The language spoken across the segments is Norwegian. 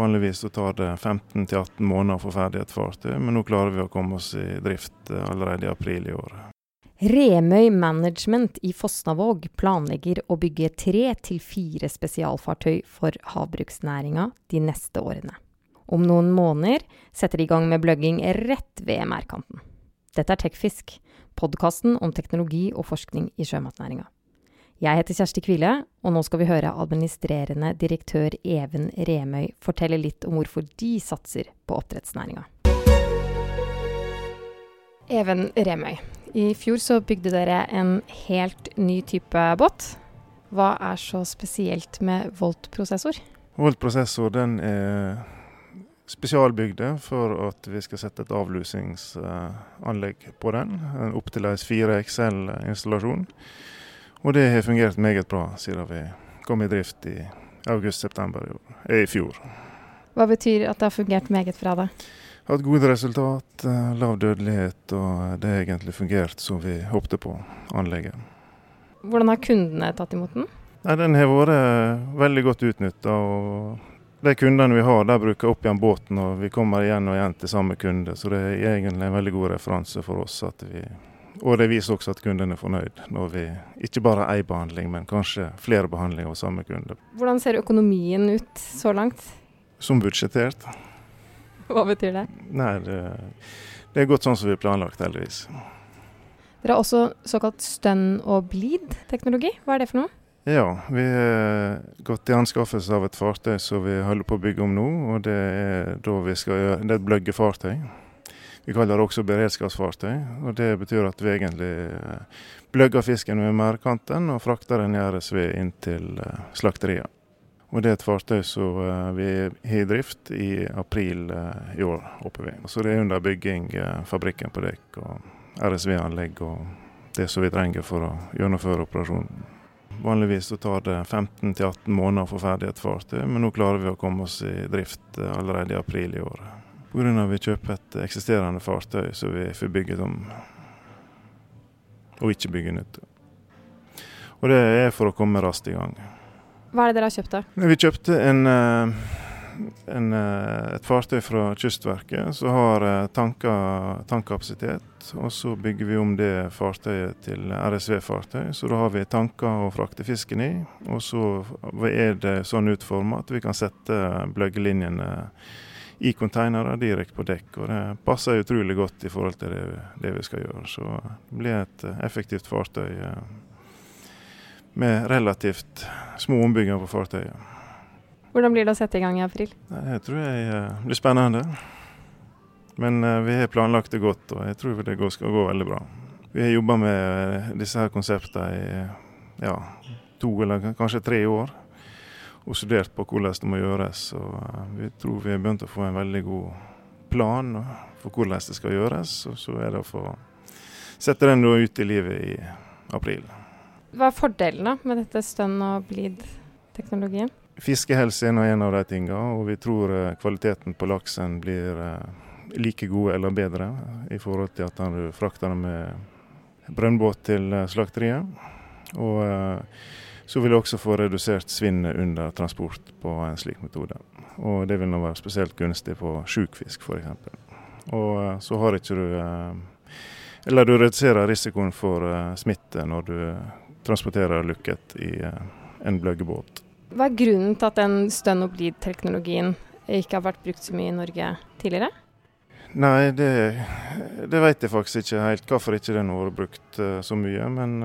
Vanligvis så tar det 15-18 måneder å få ferdig et fartøy, men nå klarer vi å komme oss i drift eh, allerede i april i år. Remøy Management i Fosnavåg planlegger å bygge tre til fire spesialfartøy for havbruksnæringa de neste årene. Om noen måneder setter de i gang med bløgging rett ved merdkanten. Dette er Tekfisk, podkasten om teknologi og forskning i sjømatnæringa. Jeg heter Kjersti Kvile, og nå skal vi høre administrerende direktør Even Remøy fortelle litt om hvorfor de satser på oppdrettsnæringa. Even Remøy, i fjor så bygde dere en helt ny type båt. Hva er så spesielt med Volt-prosessor? Volt-prosessor den er spesialbygde for at vi skal sette et avlusingsanlegg på den. En opptil 4 XL-installasjon. Og det har fungert meget bra siden vi kom i drift i august-september i fjor. Hva betyr at det har fungert meget bra, da? Hatt gode resultat, eh, lav dødelighet, og det har egentlig fungert som vi håpte på anlegget. Hvordan har kundene tatt imot den? Nei, Den har vært veldig godt utnytta. De kundene vi har, der bruker opp igjen båten, og vi kommer igjen og igjen til samme kunde. Så det er egentlig en veldig god referanse for oss at vi og det viser også at kunden er fornøyd, når vi ikke bare har én behandling, men kanskje flere behandlinger av samme kunde. Hvordan ser økonomien ut så langt? Som budsjettert. Hva betyr det? Nei, det, det er gått sånn som vi har planlagt, heldigvis. Dere har også såkalt stønn og blid-teknologi. Hva er det for noe? Ja, vi har gått i anskaffelse av et fartøy som vi holder på å bygge om nå. og Det er, da vi skal gjøre, det er et bløggefartøy. Vi kaller det også beredskapsfartøy. og Det betyr at vi egentlig eh, bløgger fisken ved merdkanten og frakter den i RSV inn til eh, slakteriet. Og Det er et fartøy som eh, vi har i drift i april i år, håper vi. Så det er under bygging, fabrikken på dekk og RSV-anlegg og det som vi trenger for å gjennomføre operasjonen. Vanligvis så tar det 15-18 måneder å få ferdig et fartøy, men nå klarer vi å komme oss i drift allerede i april i år. Pga. at vi kjøper et eksisterende fartøy som vi får bygget om og ikke bygge nytt. Og det er for å komme raskt i gang. Hva er det dere har kjøpt da? Vi kjøpte en, eh, en, eh, et fartøy fra Kystverket som har eh, tankkapasitet. Og så bygger vi om det fartøyet til RSV-fartøy. Så da har vi tanker å frakte fisken i. Og så er det sånn utforma at vi kan sette bløggelinjene i containere direkte på dekk. og Det passer utrolig godt i forhold til det, det, vi skal gjøre. Så det blir et eh, effektivt fartøy eh, med relativt små ombygginger på fartøyet. Hvordan blir det å sette i gang i april? Det tror jeg eh, blir spennende. Men vi har planlagt det godt, og jeg tror det skal gå veldig bra. Vi har jobba med disse her konseptene i ja, to eller kanskje tre år og studert på hvordan det må gjøres. Og eh, vi tror vi har begynt å få en veldig god plan for hvordan det skal gjøres. Og så er det å få sette den ut i livet i april. Hva er fordelene med dette stønn- og blid-teknologien? Fiskehelse er en av de tingene, og vi tror eh, kvaliteten på laksen blir eh, like god eller bedre i forhold til at han frakter den med brønnbåt til slakteriet. Og så vil du også få redusert svinnet under transport på en slik metode. Og det vil nå være spesielt gunstig på sjuk fisk f.eks. Og eh, så har ikke du eh, Eller du reduserer risikoen for eh, smitte når du transporterer lukket i en bløggebåt. Hva er grunnen til at den stønn og blid-teknologien ikke har vært brukt så mye i Norge tidligere? Nei, det, det vet jeg faktisk ikke helt hvorfor ikke den har vært brukt så mye. Men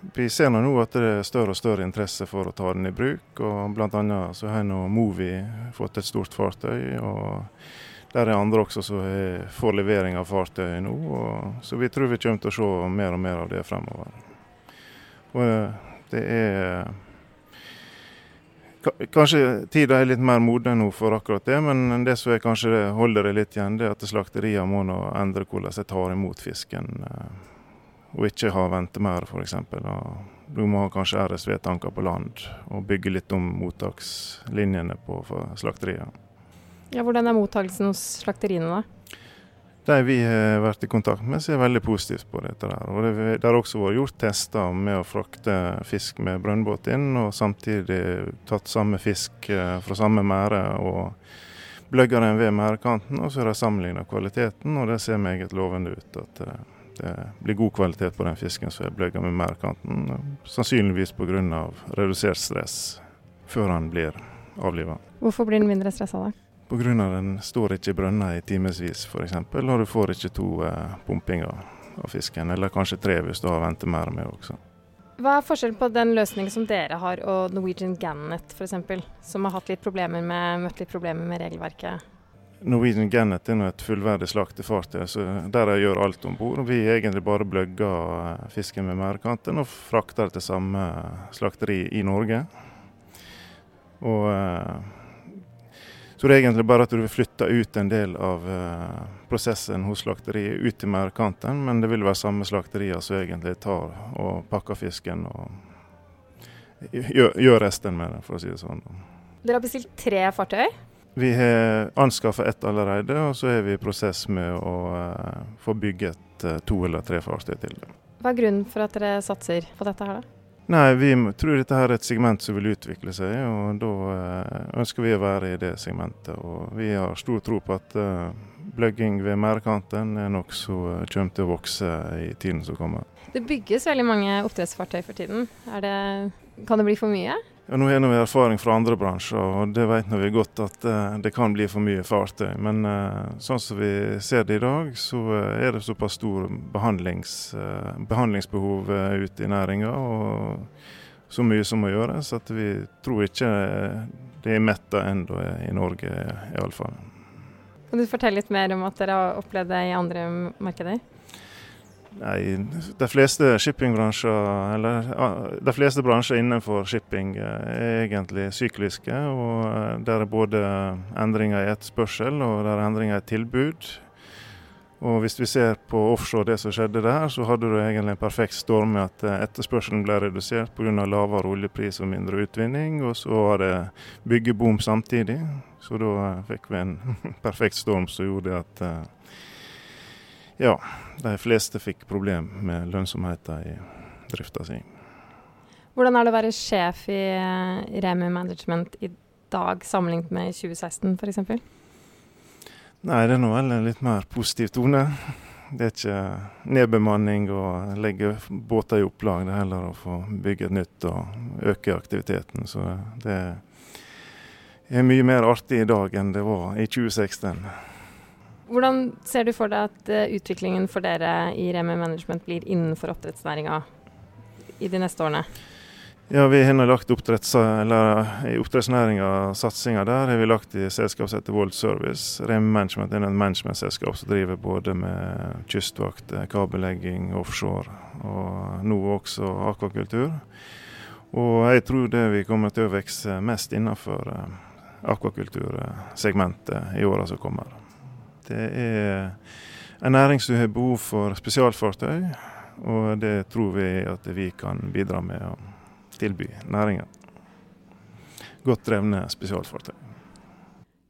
vi ser nå at det er større og større interesse for å ta den i bruk. og Bl.a. så har nå Movi fått et stort fartøy. og Der er andre også som får levering av fartøy nå. Og, så vi tror vi kommer til å se mer og mer av det fremover. Og eh, det er Kanskje tida er litt mer moden nå for akkurat det, men det som er kanskje holder det litt igjen, det er at slakteriene må nå endre hvordan de tar imot fisken. Eh, og ikke ha ventemær f.eks. Du må ha kanskje RSV-tanker på land og bygge litt om mottakslinjene på slakteriet. Ja, hvordan er mottakelsen hos slakteriene da? De vi har vært i kontakt med, ser veldig positivt på dette. der. Og Det, det har også vært gjort tester med å frakte fisk med brønnbåt inn, og samtidig tatt samme fisk eh, fra samme mære og bløgga den ved mærekanten. Og så har de sammenligna kvaliteten, og det ser meget lovende ut. at det, det blir god kvalitet på den fisken som er bløgga med merdkanten, Sannsynligvis pga. redusert stress før han blir avliva. Hvorfor blir den mindre stressa da? Pga. den står ikke i brønner i timevis f.eks. Og du får ikke to eh, pumpinger av fisken, eller kanskje tre hvis du har ventemære med også. Hva er forskjellen på den løsningen som dere har og Norwegian Gannet f.eks., som har hatt litt problemer med, møtt litt problemer med regelverket? Norwegian Gannet er et fullverdig slaktefartøy, så der jeg gjør alt om bord. Vi egentlig bare bløgger eh, fisken med merdekanten og frakter det til samme slakteri i Norge. Og eh, så det er egentlig bare at du vil flytte ut en del av prosessen hos slakteriet ut til mærkanten, men det vil være samme slakterier som egentlig tar og pakker fisken og gjør, resten med det, for å si det sånn. Dere har bestilt tre fartøy? Vi har anskaffa ett allerede, og så er vi i prosess med å uh, få bygget uh, to eller tre fartøy til. det. Hva er grunnen for at dere satser på dette her, da? Nei, vi tror dette her er et segment som vil utvikle seg, og da eh, ønsker vi å være i det segmentet. Og vi har stor tro på at bløgging ved merdekanten er noe som eh, kommer til å vokse i tiden som kommer. Det bygges veldig mange oppdrettsfartøy for tiden. Det, kan det bli for mye? Ja, nå har vi erfaring fra andre bransjer, og det vet vi godt at uh, det kan bli for mye fartøy. Men uh, sånn som vi ser det i dag, så uh, er det såpass stor behandlings, behandlingsbehov ute i næringa, og så mye som må gjøres, at vi tror ikke det er metta ennå i Norge, iallfall. Kan du fortelle litt mer om at dere har opplevd det i andre markeder? Nei, de fleste shippingbransjer, eller de fleste bransjer innenfor shipping eh, er egentlig sykliske. og eh, Der er både endringer i etterspørsel og der er endringer i tilbud. Og Hvis vi ser på offshore det som skjedde der, så hadde du egentlig en perfekt storm med at eh, etterspørselen ble redusert pga. lavere oljepris og mindre utvinning. Og så var det byggeboom samtidig. Så da fikk vi en perfekt storm som gjorde at ja, de fleste fikk problem med lønnsomheten i drifta si. Hvordan er det å være sjef i Remi Management i dag sammenlignet med 2016 f.eks.? Nei, det er nå vel en litt mer positiv tone. Det er ikke nedbemanning og legge båter i opplag. Det er heller å få bygge et nytt og øke aktiviteten. Så det er mye mer artig i dag enn det var i 2016. Hvordan ser du for deg at uh, utviklingen for dere i Remi Management blir innenfor oppdrettsnæringa i de neste årene? Ja, Vi har lagt oppdretts, i oppdrettsnæringa satsinga der har vi lagt i selskapet heter World Service. Remi Management er et managementselskap som driver både med kystvakt, eh, kabellegging, offshore og nå også akvakultur. Og jeg tror det vi kommer til å vokse mest innenfor eh, akvakultursegmentet i åra som kommer. Det er en næring som har behov for spesialfartøy, og det tror vi at vi kan bidra med å tilby næringen. Godt drevne spesialfartøy.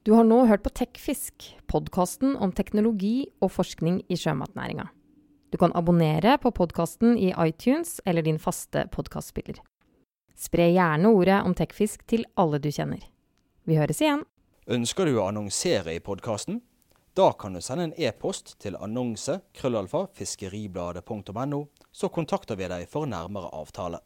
Du har nå hørt på Tekfisk, podkasten om teknologi og forskning i sjømatnæringa. Du kan abonnere på podkasten i iTunes eller din faste podkastspiller. Spre gjerne ordet om Tekfisk til alle du kjenner. Vi høres igjen. Ønsker du å annonsere i podkasten? Da kan du sende en e-post til annonse krøllalfa så kontakter vi deg for nærmere avtale.